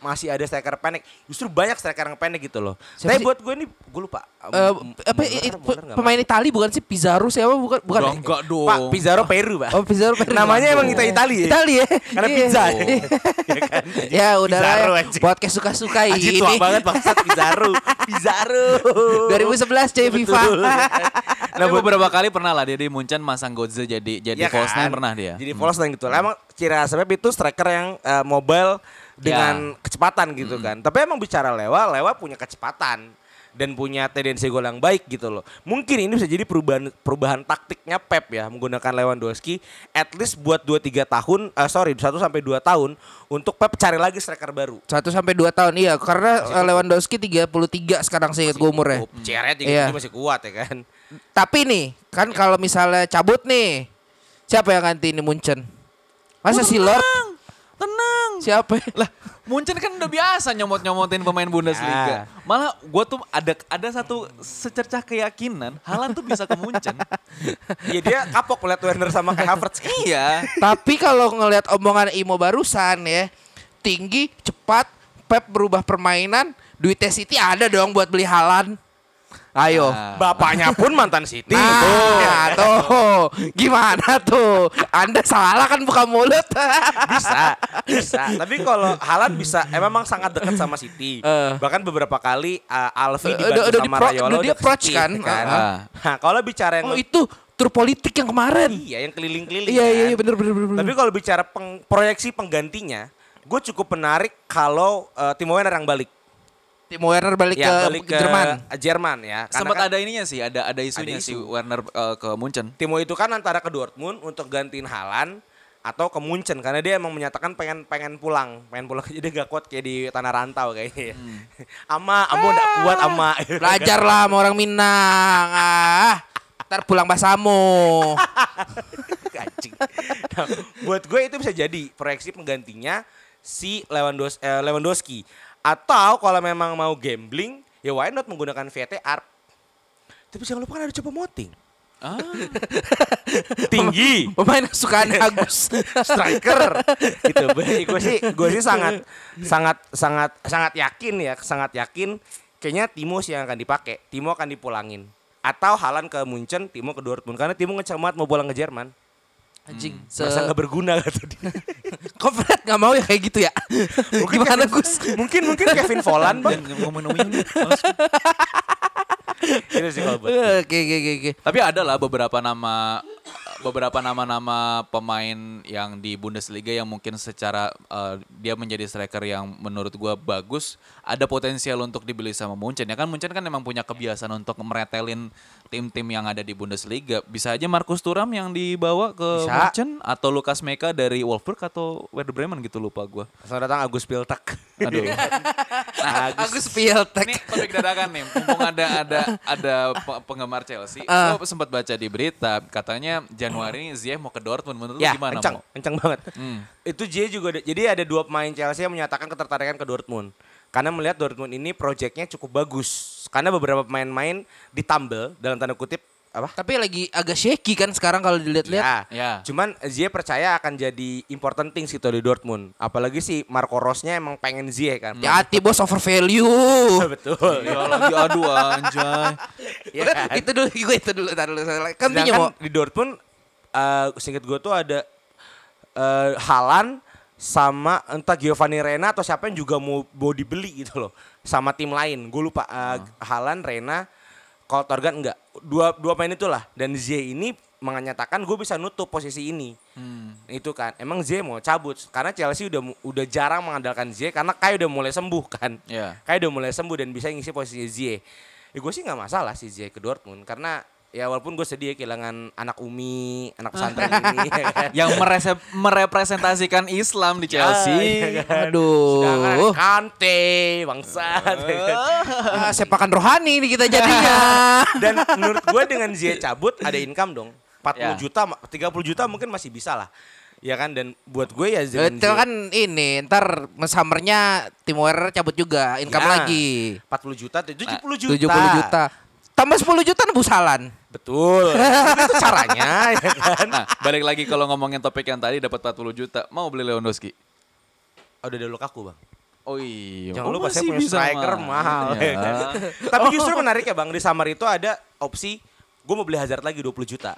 masih ada striker pendek. Justru banyak striker yang pendek gitu loh. Siapa Tapi sih? buat gue ini gue lupa. Eh, M- apa i- Muller nggak pemain Itali bukan sih Pizarro siapa bukan bukan ya? enggak dong. Pak Pizarro Peru, Pak. Oh Pizarro Peru. Namanya emang Ita Itali ya? Itali ya. Karena Iya. pizza ya. ya udah lah Pizarro, ya. Podcast suka-suka Anjir ini. tua banget bangsat Pizarro. Pizarro. 2011 C FIFA. Nah, beberapa kali pernah lah dia di Munchen masang Godze jadi jadi Iya false kan? pernah dia. Jadi false nine gitu. Emang ciri khas Pep itu striker yang eh, mobile dengan kecepatan gitu kan. Tapi emang bicara Lewa, Lewa punya kecepatan dan punya tendensi gol yang baik gitu loh. Mungkin ini bisa jadi perubahan perubahan taktiknya Pep ya menggunakan Lewandowski at least buat 2 3 tahun eh sorry 1 sampai 2 tahun untuk Pep cari lagi striker baru. 1 sampai 2 tahun iya karena eh, Lewandowski 33 sekarang seingat gue umurnya. CR Iya. masih kuat ya kan. Tapi nih, kan kalau misalnya cabut nih, siapa yang ganti ini Munchen? Masa si Lord? Tenang. Siapa? Lah, Munchen kan udah biasa nyomot-nyomotin pemain Bundesliga. Ya. Malah gue tuh ada ada satu secercah keyakinan Haaland tuh bisa ke Munchen. Iya dia kapok melihat Werner sama Kai Havertz kan. iya. Tapi kalau ngelihat omongan Imo barusan ya, tinggi, cepat, Pep berubah permainan, duitnya City ada dong buat beli Halan. Ayo. Nah, Bapaknya pun mantan City. Nah, tuh. Gimana tuh? Anda salah kan buka mulut. bisa, bisa. Tapi kalau Halan bisa, eh, memang sangat dekat sama City. Eh. Bahkan beberapa kali uh, Alfi Eh, dibantu udah- sama Rayola udah di udah ke approach kan? ya Ah. Nah, kalau bicara yang Oh itu tur politik yang kemarin. Iya, yang keliling-keliling. Iya iya kan. iya bener bener bener. bener. Tapi kalau bicara peng- proyeksi penggantinya, gue cukup menarik kalau eh, Timo Werner yang balik. Timo Werner balik ya, ke balik ke Jerman. Jerman ya. Karena Sempat kan ada ininya sih, ada ada isunya Ada si isu. Werner eh, ke Munchen. Timo itu kan antara ke Dortmund untuk gantiin Halan atau ke Munchen karena dia emang menyatakan pengen pengen pulang, pengen pulang jadi gak kuat kayak di tanah rantau kayaknya. Hmm. ama, amo nggak kuat ama. Belajar lah sama orang Minang. Ah, ntar pulang basamu. Anjing. Nah, buat gue itu bisa jadi proyeksi penggantinya si Lewandos, eh, Lewandowski. Atau kalau memang mau gambling, ya why not menggunakan VT Arp. Tapi jangan lupa kan ada coba moting. Ah, Tinggi, Pemain kesukaan Agus. striker. gitu. Gue sih, gue sih sangat, sangat, sangat, sangat yakin ya, sangat yakin. Kayaknya Timo sih yang akan dipakai. Timo akan dipulangin. Atau Halan ke Munchen, Timo ke Dortmund. Karena Timo ngecek banget mau pulang ke Jerman. Anjing. Se Merasa nggak berguna kata dia. Kok Fred nggak mau ya kayak gitu ya? Gimana Gus? mungkin mungkin Kevin Volland bang. ngomong-ngomongin. Itu sih kalau buat. Oke oke oke oke. Tapi ada lah beberapa nama beberapa nama-nama pemain yang di Bundesliga yang mungkin secara eh, dia menjadi striker yang menurut gua bagus, ada potensial untuk dibeli sama Munchen. Ya kan Munchen kan memang punya kebiasaan untuk meretelin tim-tim yang ada di Bundesliga. Bisa aja Markus Thuram yang dibawa ke Bisa. Munchen atau Lukas Meka dari Wolfsburg atau Werder Bremen gitu lupa gua. Selamat datang Agus Piltak. Aduh. Agus Pieltek. Ini topik dadakan nih, mumpung ada ada ada pe- penggemar Chelsea. Ah. Gue sempat baca di berita, katanya Januari ini Ziyech mau ke Dortmund. Menurut lu ya, gimana kencang, mau? kencang banget. Hmm. Itu J juga ada- jadi ada dua pemain Chelsea yang menyatakan ketertarikan ke Dortmund. Karena melihat Dortmund ini proyeknya cukup bagus. Karena beberapa pemain-main ditambel dalam tanda kutip apa? Tapi lagi agak shaky kan sekarang kalau dilihat-lihat. Ya. Ya. Cuman Ziyech percaya akan jadi important things gitu di Dortmund. Apalagi si Marco Rosnya emang pengen Ziyech kan. Hati bos over value. Betul. Ya lagi aduh anjay. Iya kan? itu dulu gue itu dulu tar dulu. Kan Sedangkan mau di Dortmund eh singkat gue tuh ada eh Halan sama entah Giovanni Rena atau siapa yang juga mau mau dibeli gitu loh sama tim lain. Gue lupa eh, Halan, Rena, kalau Torgan enggak. Dua dua main itulah dan Z ini menyatakan gue bisa nutup posisi ini. Hmm. Itu kan. Emang Z mau cabut karena Chelsea udah udah jarang mengandalkan Z karena kayak udah mulai sembuh kan. Ya. Kayak udah mulai sembuh dan bisa ngisi posisi Zie. Ya gue sih nggak masalah sih Zie ke Dortmund karena ya walaupun gue sedih ya kehilangan anak Umi, anak pesantren ini ya kan. Yang merese- merepresentasikan Islam di Chelsea. Ya, ya kan. Aduh. Sedangkan Kante, bangsat. ya kan. ah, sepakan rohani ini kita jadinya. Dan menurut gue dengan Zie cabut ada income dong. 40 Ya. juta, 30 juta mungkin masih bisa lah. Ya kan dan buat gue ya Itu kan ini ntar summernya Timo Werner cabut juga income Ya. lagi 40 juta, 70 juta. 70 juta tambah 10 juta nebus Halan Betul. itu caranya ya kan. Nah, balik lagi kalau ngomongin topik yang tadi dapat 40 juta, mau beli Lewandowski? Oh, udah ada Lukaku, Bang. Oh iya. Jangan Oh, lupa saya punya striker mah. mahal. Ya kan? Tapi justru menarik ya bang di Samar itu ada opsi gue mau beli Hazard lagi 20 juta.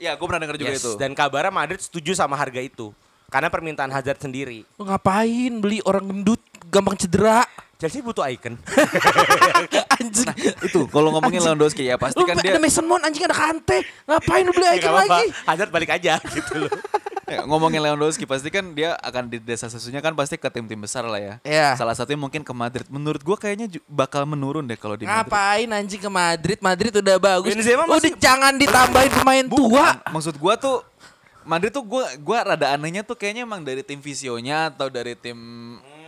Ya, gue pernah denger juga Yes, itu. Dan kabarnya Madrid setuju sama harga itu. Karena permintaan Hazard sendiri. Lu ngapain beli orang gendut gampang cedera Chelsea butuh icon. anjing itu kalau ngomongin Lewandowski ya pasti lu kan ada dia Mason Mount anjing ada Kante ngapain lu beli Ya, icon apa-apa. lagi Hazard balik aja gitu loh. Ya, ngomongin Lewandowski pasti kan dia akan di desa susunya kan pasti ke tim-tim besar lah ya. Iya. Salah satunya mungkin ke Madrid. Menurut gua kayaknya bakal menurun deh kalau di Madrid. ngapain anjing ke Madrid Madrid udah bagus Benzema udah masih- jangan ditambahin pemain tua Maksud gua tuh Madrid tuh gua gua rada anehnya tuh kayaknya emang dari tim visionya atau dari tim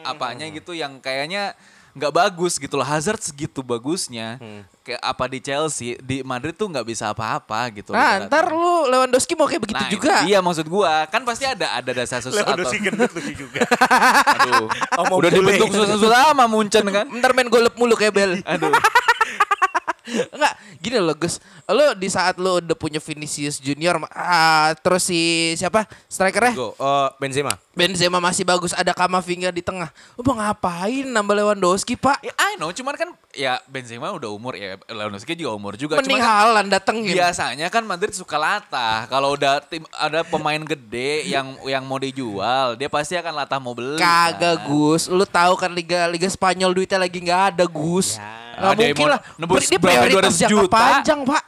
apanya gitu yang kayaknya nggak bagus gitu loh. Hazard segitu bagusnya. Kayak apa di Chelsea, di Madrid tuh nggak bisa apa-apa gitu. nah ibaratnya. ntar lu Lewandowski mau kayak begitu Nah, juga Iya maksud gua kan pasti ada ada dasar susu atau Lewandowski gendut lucu juga. aduh. Oh, udah bule. dibentuk susah lama Munchen kan. ntar main golep mulu kayak Bel Aduh. Enggak, gini loh Gus. Lo di saat lo udah punya Vinicius Junior, ah, terus si siapa strikernya? Go, eh, Benzema. Benzema masih bagus, ada Kamavinga di tengah. Lo mau ngapain nambah Lewandowski pak? Ya, I know, cuman kan ya Benzema udah umur ya, Lewandowski juga umur juga. Mending Cuman kan Haaland datengin. biasanya kan Madrid suka latah. Kalau udah tim ada pemain gede yang yang mau dijual, dia pasti akan latah mau beli. Kagak kan. Gus, lu tahu kan liga liga Spanyol duitnya lagi nggak ada Gus. Ya. Nggak Ada mungkin lah. Dia prioritas 200 jangka juta? panjang pak.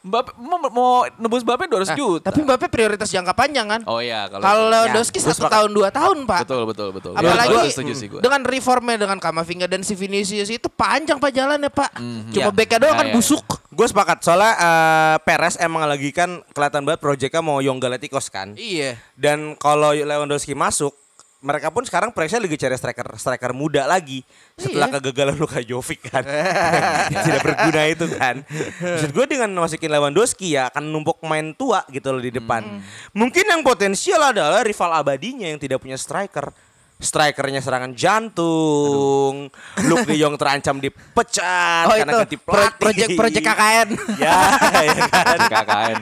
Mbappe mau, mau nebus Mbappe 200 Nah, juta. Tapi Mbappe prioritas jangka panjang kan? Oh iya kalau Kalau itu. Lewandowski Ya, gua satu sepakat. tahun dua tahun pak. betul betul betul. Apalagi Gua setuju sih gua. dengan reformnya dengan Kamavinga dan si Vinicius itu panjang pak jalannya pak. Cuma Ya. backnya doang Ya, kan ya, busuk. Gue sepakat soalnya eh, Perez emang lagi kan kelihatan banget proyeknya mau Young Galacticos kan. Iya. Dan kalau Lewandowski masuk, mereka pun sekarang proyeksinya lagi cari striker striker muda lagi setelah Iya. kegagalan Luka Jovic kan. Tidak berguna itu kan. Maksud gue dengan masukin Lewandowski ya akan numpuk main tua gitu loh di depan. Mungkin yang potensial adalah rival abadinya yang tidak punya striker. Strikernya serangan jantung, Luke De Jong terancam dipecat Oh karena itu ganti pelatih. project project KKN. ya, ya kan. KKN.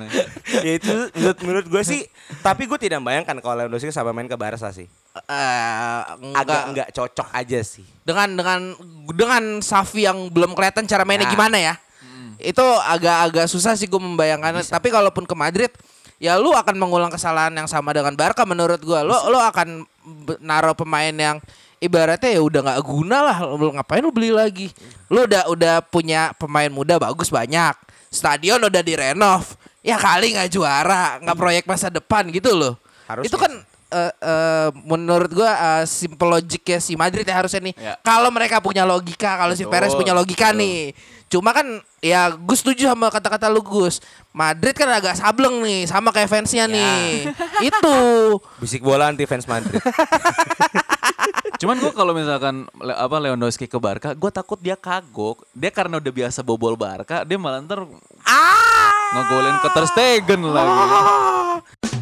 ya itu menurut, menurut gue sih tapi gue tidak membayangkan kalau Lewandowski sampai main ke Barca sih Eh, agak nggak cocok aja sih dengan dengan dengan Safi yang belum kelihatan cara mainnya Nah. gimana ya. Itu agak-agak susah sih gue membayangkannya. Tapi kalaupun ke Madrid ya lu akan mengulang kesalahan yang sama dengan Barca menurut gua. Lu lu akan naruh pemain yang ibaratnya ya udah nggak guna lah. Lu ngapain lu beli lagi? Lu udah udah punya pemain muda bagus banyak. Stadion udah direnov. Ya kali nggak juara, nggak proyek masa depan gitu loh. Itu kan eh, eh, menurut gua eh, simple logiknya si Madrid ya harusnya nih. Ya. Kalau mereka punya logika, kalau si Perez punya logika betul. nih. Cuma kan ya Gus setuju sama kata-kata lu Gus. Madrid kan agak sableng nih sama kayak fansnya nih. Itu. bisik bola anti fans Madrid Cuman gue kalau misalkan Le- apa Lewandowski ke Barca, gue takut dia kagok. Dia karena udah biasa bobol Barca, dia malah ntar Ah. ngegolin ke Ter Stegen lagi.